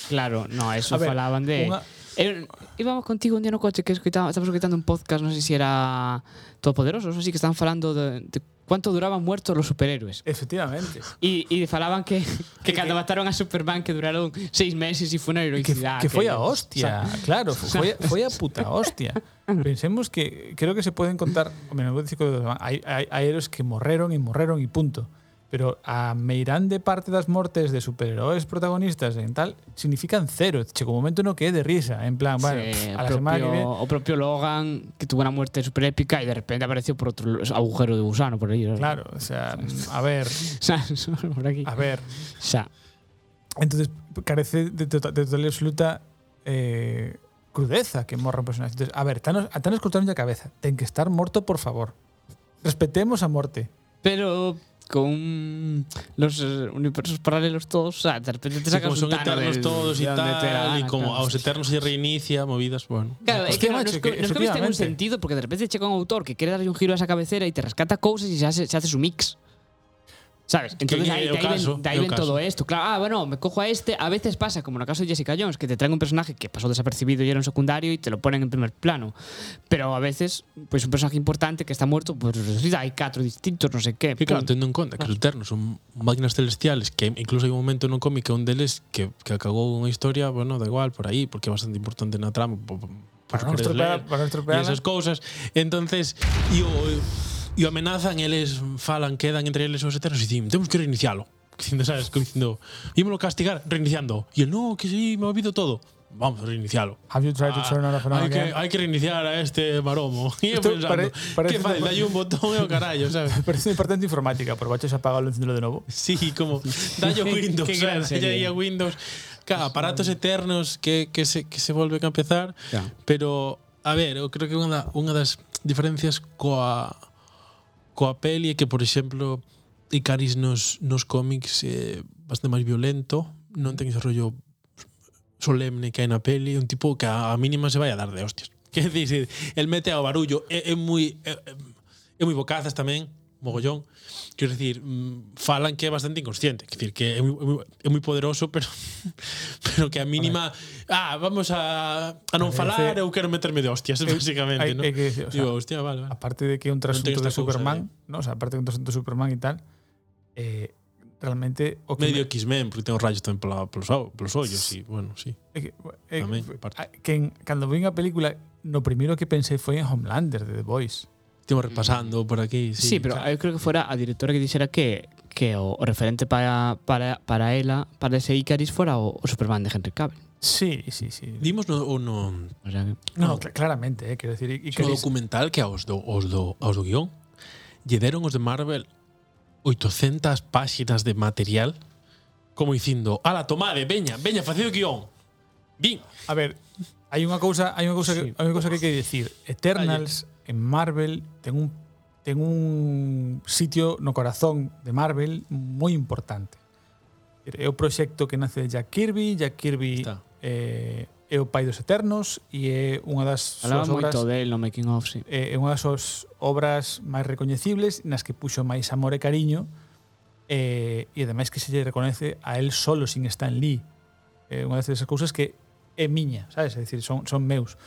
claro, no, eso ver, falaban de una, Eh, íbamos contigo un día no coche que escuitaba, estábamos escuchando un podcast, no sé si era Todopoderosos o así, que estaban falando de, de cuánto duraban muertos los superhéroes. Efectivamente. Y, y falaban que, que cuando mataron a Superman que duraron seis meses y fue una que, heroicidad. que foi a hostia, claro, foi, foi a puta hostia. Pensemos que creo que se pueden contar, non que hai, hai, hai héroes que morreron e morreron e punto. Pero a meirande parte das mortes de superheróis protagonistas en tal significan cero. Chegou un momento no que de risa, en plan, bueno, Sí, a la o, semana que propio, viene o propio Logan, que tuvo una muerte super épica y de repente apareció por otro agujero de gusano por ahí. Claro, o sea, a ver, por aquí. a ver. O sea, Entonces carece de, tota- de total y absoluta eh, crudeza que morra un personaje. Entonces, a ver, Thanos, a Thanos cortaron a cabeza. Ten que estar morto, por favor. Respetemos a morte. pero con los universos paralelos todos, o sea, de repente te sacas sí, son un eternos del, todos y tal, gana, y como claro. aos eternos se reinicia, movidas, bueno. Claro, es que, macho, que nos, que, nos ten un sentido, porque de repente chega un autor que quere darle un giro a esa cabecera y te rescata cousas e se hace, se hace su mix. ¿Sabes? Entonces que ahí, de ahí ven, caso, de ahí ven todo esto. Claro, ah, bueno, me cojo a este. A veces pasa, como en el caso de Jessica Jones, que te traen un personaje que pasó desapercibido y era un secundario y te lo ponen en primer plano. Pero a veces, pues un personaje importante que está muerto, pues resulta, hay cuatro distintos, no sé qué. Que claro, pum. tendo en conta que os eternos son máquinas celestiales que incluso hai un momento no cómic que un deles que, que acabou unha historia, bueno, da igual, por aí, porque é bastante importante na trama, por, por, Para querer estropear, para non e estropear. esas cousas. Entonces, e o, e o amenazan, eles falan, quedan entre eles os eternos e dicen, temos que reinicialo. Dicindo, sabes, como dicindo, ímolo castigar reiniciando. E el, no, que sí, me olvido todo. Vamos a reinicialo. Have you tried ah, to turn on hay que, hay que reiniciar a este maromo. E eu pensando, pare, parece, que fai? Dai un botón eh, oh, e o carallo, sabes? parece un importante informática, pero baches apagalo e encendelo de novo. Sí, como, dalle Windows, que, sabes, dalle a Windows. Claro, aparatos eternos que, que, se, que se volven a empezar, yeah. pero, a ver, eu creo que unha, unha das diferencias coa coa peli é que, por exemplo, Icaris nos, nos cómics é bastante máis violento, non ten ese rollo solemne que hai na peli, un tipo que a, a mínima se vai a dar de hostias. Que dicir, el mete ao barullo, é, é moi é, é moi bocazas tamén, mogollón. Quero dicir, mm, falan que é bastante inconsciente, quer dicir que é moi, é moi- é poderoso, pero pero que a mínima, ah, vamos a a non falar, eu quero meterme de hostias, basicamente, hai- ¿no? hai que decir, o sea, Digo, hostia, vale, vale. Aparte de que é un trasunto de esta cousa Superman, ¿no? O sea, aparte de un trasunto de Superman e tal, eh, realmente o que Medio me- X-Men, porque ten os rayos tamén pola, polos, polos ollos, sí, bueno, sí. é que, é, Tamén, que- parte. a- que en, cando vi a película, no primeiro que pensei foi en Homelander de The Boys. Estemos repasando por aquí. Sí, sí pero claro. eu creo que fora a directora que dixera que que o, o referente para, para, para ela, para ese Icaris, fora o, o Superman de Henry Cavill. Sí, sí, sí. Dimos no, o no... O sea, que, no, ah. no, claramente, eh, quero decir... Icaris... O documental que aos do, aos do, aos do guión lle deron os de Marvel 800 páxinas de material como dicindo, ala, tomade, veña, veña, facede o guión. Vin. A ver, hai unha cousa, hai unha cousa, sí. que, hai unha cousa que hai que decir. Eternals en Marvel ten un, ten un sitio no corazón de Marvel moi importante. É o proxecto que nace de Jack Kirby, Jack Kirby Está. eh, é o pai dos Eternos e é unha das Falaba obras, moito del no Making of, sí. Eh, é unha das súas obras máis recoñecibles nas que puxo máis amor e cariño eh, e ademais que se lle reconoce a el solo sin Stan Lee. É unha das cousas que é miña, sabes? É dicir, son, son meus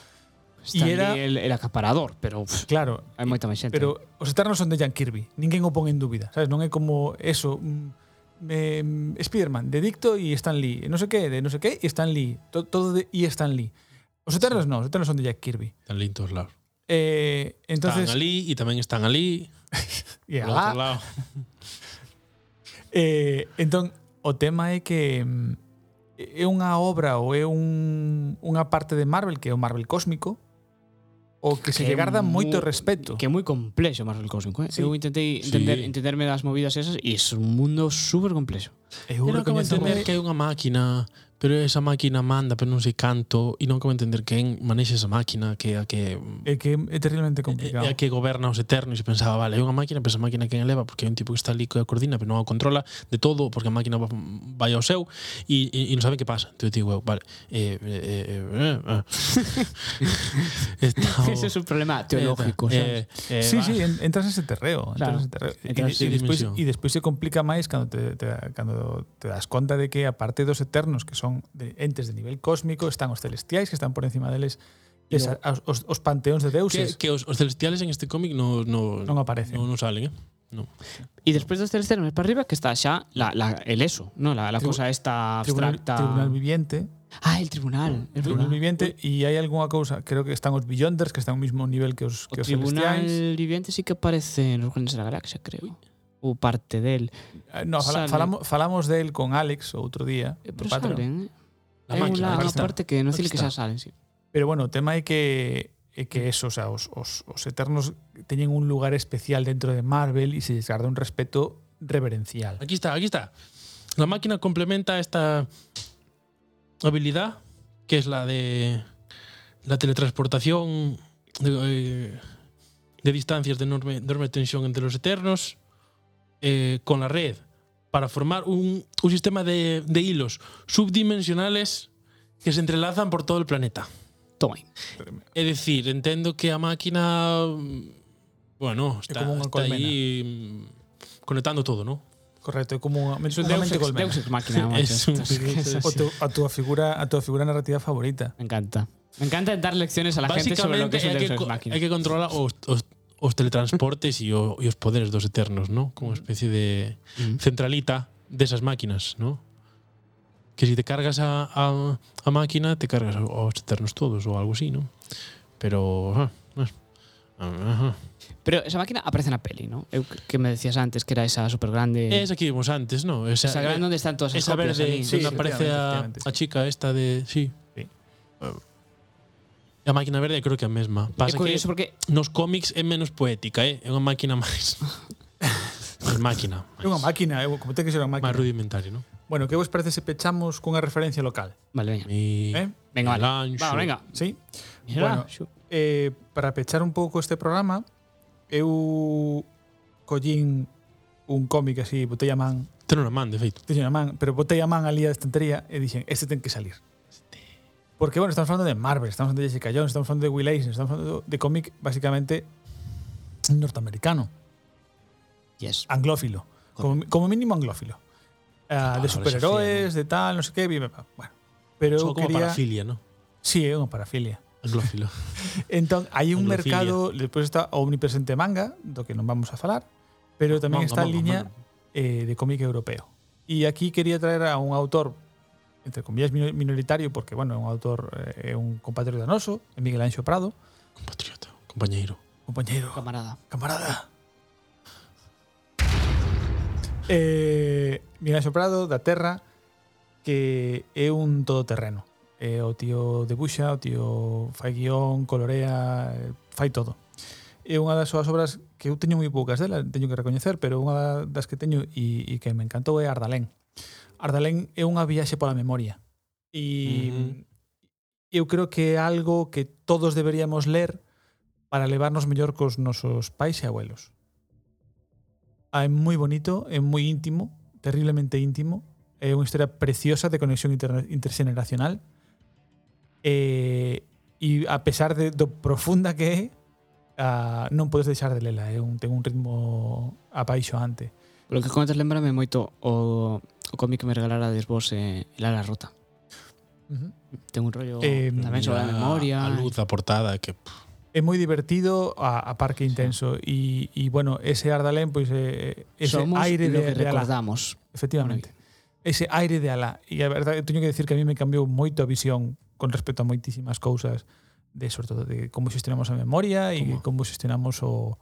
y era, el, el acaparador, pero uf, claro, hai moita máis xente. Pero os Eternos son de Jan Kirby, ninguén o pon en dúbida, sabes? Non é como eso, mm, eh, mm, Spiderman, de Dicto e Stan Lee, non sei que, de non sei que, e Stan Lee, to, todo de e Stan Lee. Os Eternos sí. non, os Eternos son de Jack Kirby. Están Lee en todos lados. Eh, entonces, están ali e tamén están ali. e alá. lado. eh, entón, o tema é que mm, é unha obra ou é un, unha parte de Marvel que é o Marvel cósmico o que se lle garda moito respeto. Que é moi complexo Marvel Cósmico, eh? Sí. Eu intentei entender, sí. entenderme das movidas esas e é un mundo super complexo. Eu, eu non acabo entender que hai unha máquina Pero esa máquina manda, pero non sei canto, e non como entender quen manexa esa máquina, que a que... É que é terriblemente complicado. É a que goberna os eternos, e pensaba, vale, é unha máquina, pero esa máquina quen eleva, porque é un tipo que está ali que a coordina, pero non a controla de todo, porque a máquina vai ao seu, e, e, e non saben que pasa. Entón, digo, vale, eh, eh, eh, eh, eh. Estao... Ese é es o problema teológico, eh, eh, eh, Sí, va. sí, entras ese terreo. Claro. Entras ese terreo. Entras e, e, despois, e despois se complica máis cando te, te, cando te das conta de que aparte dos eternos que son son de entes de nivel cósmico, están os celestiais que están por encima deles, esa, os, os panteóns de deuses. Que, que os, os celestiales en este cómic no, no, non aparecen. Non, non salen, eh? No. Y despois de este termes para arriba que está xa la, la, el eso, no? la, la Tribu cosa esta abstracta. Tribunal, tribunal viviente. Ah, el tribunal. El tribunal verdad. viviente e hai algunha cousa, creo que están os Beyonders que están ao mismo nivel que os, que o os tribunal celestiais. viviente sí que aparece en los Guardianes da Galaxia, creo. Uy ou parte del. Eh, no, fala, falamos, falamos del con Alex outro día. Eh, pero salen, eh? Hai un unha parte que non sei que xa salen, sí. Pero bueno, o tema é que é que eso, o sea, os, os, os Eternos teñen un lugar especial dentro de Marvel e se les guarda un respeto reverencial. Aquí está, aquí está. La máquina complementa esta habilidad, que es la de la teletransportación de, eh, de distancias de enorme, enorme tensión entre los eternos. Eh, con la red, para formar un, un sistema de, de hilos subdimensionales que se entrelazan por todo el planeta. Toma ahí. É dicir, entendo que a máquina mm, bueno, está, como unha está aí mm, conectando todo, ¿no? Correcto, é como unha, Es un Deus ex. Deus ex máquina. Es un- es es O tu, a túa figura a túa figura narrativa favorita. Me encanta. Me encanta dar lecciones a la gente sobre lo que es un hai Deus ex máquina. hai que controlar os, os, os teletransportes e, o, e os poderes dos eternos, ¿no? Como mm. especie de mm. centralita desas de máquinas, ¿no? Que si te cargas a, a, a máquina, te cargas aos eternos todos ou algo así, ¿no? Pero... Ah, ah, ah, Pero esa máquina aparece na peli, ¿no? Eu que me decías antes que era esa super grande. Esa que vimos antes, ¿no? Esa, esa grande eh, donde onde están todas as esa copias verde, sí, sí, aparece a, a chica esta de, sí. sí. Uh, A máquina verde creo que é a mesma. Pasa é curioso que porque nos cómics é menos poética, eh? é unha máquina máis máis máquina. Máis. É unha máquina, é como ten que ser unha máquina. Máis rudimentario, non? Bueno, que vos parece se pechamos cunha referencia local? Vale, venga. Mi... Eh? Venga, vale. Anxo. Va, venga. Sí. Mira. bueno, eh, para pechar un pouco este programa, eu collín un cómic así, botei a man. Ten unha man, de feito. Ten unha man, pero botei a man ali a estantería e dixen, este ten que salir. Porque, bueno, estamos falando de Marvel, estamos falando de Jessica Jones, estamos falando de Will Eisner, estamos falando de cómic básicamente norteamericano, Yes. anglófilo, como, como mínimo anglófilo. Ah, Claro, de superhéroes, de tal, no sé qué, bueno. Pero como quería... parafilia, ¿no? Sí, é unha parafilia. Anglófilo. Entón, hai un Anglofilia. mercado, despois está omnipresente manga, do que non vamos a falar, pero Manga, está a manga, liña manga. eh, de cómic europeo. E aquí quería traer a un autor entre comillas minoritario porque bueno, é un autor eh, é un compatriota noso, é Miguel Anxo Prado. Compatriota, compañeiro. Compañeiro. Camarada. Camarada. Eh, Miguel Anxo Prado da Terra que é un todoterreno. Eh, o tío debuxa, o tío fai guión, colorea, fai todo. É unha das súas obras que eu teño moi poucas dela, teño que recoñecer, pero unha das que teño e, e que me encantou é Ardalén Ardalén é unha viaxe pola memoria. E uh eu creo que é algo que todos deberíamos ler para levarnos mellor cos nosos pais e abuelos. Ah, é moi bonito, é moi íntimo, terriblemente íntimo. É unha historia preciosa de conexión inter intergeneracional. E, e a pesar de, do profunda que é, a, non podes deixar de lela. É un, ten un ritmo apaixoante. Lo que contas lembrame moito o o cómic que me regalarades vos eh, Lara Rota. Uh -huh. Ten un rollo eh, tamén sobre a memoria. A luz a portada que... Pff. É moi divertido a, a parque intenso e, e bueno, ese Ardalén pois pues, eh, ese Somos aire de, que de recordamos. Efectivamente. Ese aire de Alá. E a verdade, teño que decir que a mí me cambiou moito a visión con respecto a moitísimas cousas de sobre todo de como xestionamos a memoria e como xestionamos o,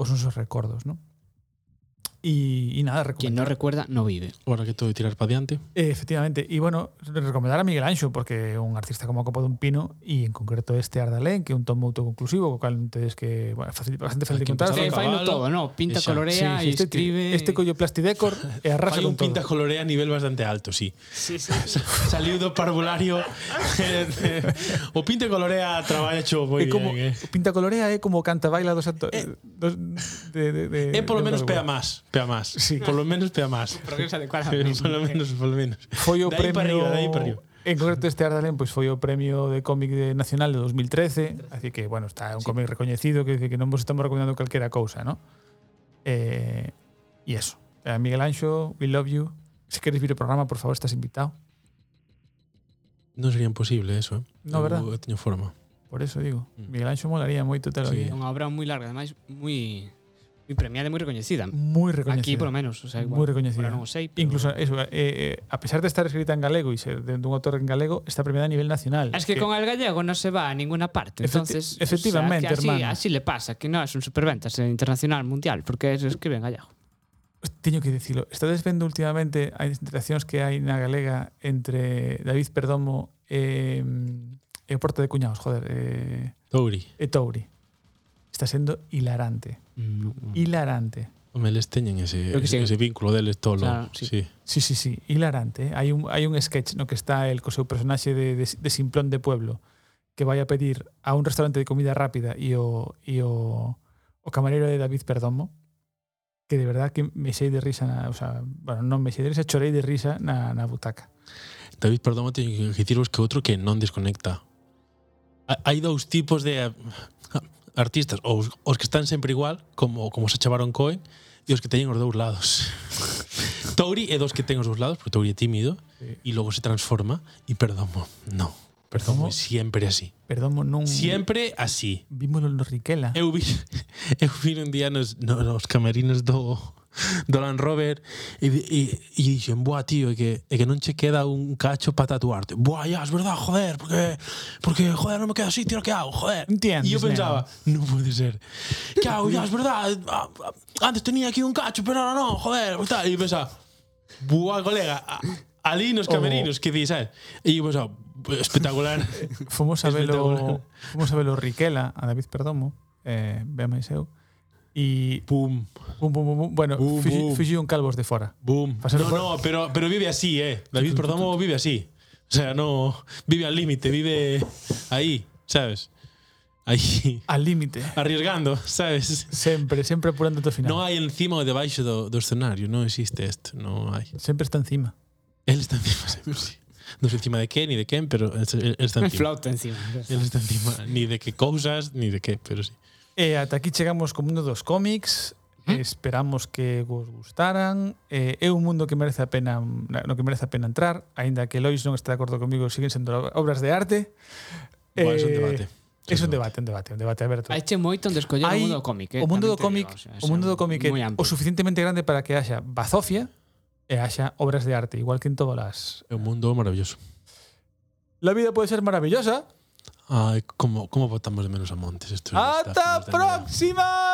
os nosos recordos, non? Y, y nada. Quien no recuerda, no vive. Ahora que todo de tirar para adelante. Eh, efectivamente. Y bueno, recomendar a Miguel Anxo, porque un artista como Copa de un Pino, y en concreto este Ardalén, que é un tomo autoconclusivo, co cal entonces que, bueno, fácil, bastante fácil de contar. Que fai no todo, no, pinta, Eso. colorea sí, sí, este, escribe... Este collo plastidecor e arrasa Fai un todo. pinta, colorea a nivel bastante alto, sí. sí, sí. Saliu do parvulario o pinta, colorea traballa cho moi como, bien, eh. Pinta, colorea é como canta, baila dos, actores. eh, dos de, de, de, É polo menos pega máis. Pea más. Sí. Polo menos pea más. Progresa adecuadamente. Sí, polo menos, polo menos. Foi o premio... Para arriba, aí para arriba. En concreto este Ardalén pois foi o premio de cómic de nacional de 2013, así que bueno, está un sí. cómic recoñecido que dice que non vos estamos recomendando calquera cousa, ¿no? Eh, e eso. Eh, Miguel Anxo, we love you. Se queres vir o programa, por favor, estás invitado. Non sería imposible eso, eh? No, eu, verdad? Eu teño forma. Por eso digo, mm. Miguel Anxo molaría moito telo sí. aquí. É unha obra moi larga, ademais moi E premiada e moi recoñecida. Moi recoñecida. Aquí, polo menos. O sea, igual, moi recoñecida. Non sei, pero... Incluso, eso, eh, eh, a pesar de estar escrita en galego e ser de un autor en galego, está premiada a nivel nacional. Ah, es que, que... con el gallego non se va a ninguna parte. Efecti entonces, efectivamente, o sea, así, hermano. así le pasa, que non é un superventas internacional, mundial, porque se escribe en gallego. Teño que dicilo, estades vendo últimamente as interaccións que hai na galega entre David Perdomo e, e o Porta de Cuñados, joder, e, Touri. E Touri está sendo hilarante. Mm, hilarante. Home, eles teñen ese, que ese, sí. ese vínculo deles tolo. Claro, sí. sí. Sí, sí, sí, hilarante. Eh? Hai un, hai un sketch no que está el co seu personaxe de, de, de Simplón de Pueblo que vai a pedir a un restaurante de comida rápida e o, e o, o camarero de David Perdomo que de verdad que me sei de risa na, o sea, bueno, non me sei de risa, chorei de risa na, na butaca. David Perdomo teño que dicirvos que outro que non desconecta. Hai dous tipos de artistas ou os, os que están sempre igual, como como se chamaron Cohen, e os que teñen os dous lados. Touri é dos que ten os dous lados, porque Touri é tímido sí. e logo se transforma e Perdomo, non. Perdomo é sempre así. Perdomo non Sempre así. Vímolo no Riquela. Eu vi eu vi un día nos, nos camerinos do do Land Rover e, di- e, e dixen, buah, tío, é que, é que non che queda un cacho para tatuarte. Buah, ya, es verdad, joder, porque, porque joder, non me queda sitio, ¿qué hago? Joder. Entiendes, E eu pensaba, non pode ser. Que hago? Ya, es verdad, antes tenía aquí un cacho, pero ahora non, joder, tal. E eu pensaba, buah, colega, a- ali nos camerinos, que di, sabes? E eu pensaba, espectacular. Fomos a velo, fomos a velo Riquela, a David Perdomo, eh, ve eu, e Pum, pum, bueno, bum. fixi un calvos de fora. Boom. No, por- no, pero, pero vive así, ¿eh? David Perdomo vive así. O sea, no. Vive al límite, vive ahí, ¿sabes? Ahí. Al límite. Arriesgando, ¿sabes? Sempre, sempre apurando ao final. No hay encima o debaixo do, do escenario, no existe esto, no hay. Sempre está encima. Él está encima, sempre, sí. No sé encima de qué ni de quién, pero él, él está encima. flauta encima. Él está encima, ni de qué cosas, ni de qué, pero sí. E ata aquí chegamos co mundo dos cómics. ¿Mm? Esperamos que vos gustaran. Eh, é un mundo que merece a pena no que merece a pena entrar, aínda que Lois non está de acordo comigo, siguen sendo obras de arte. Bueno, eh, é un debate. É un debate, un debate, un debate aberto. Haiche moito onde escoller Hai, o mundo do cómic, eh? O mundo do cómic, digo, o, sea, o mundo do cómic o suficientemente grande para que haxa bazofia e haxa obras de arte, igual que en todas las É un mundo maravilloso. La vida pode ser maravillosa, Ay, como, como votamos de menos a Montes? Esto ¡Hasta próxima!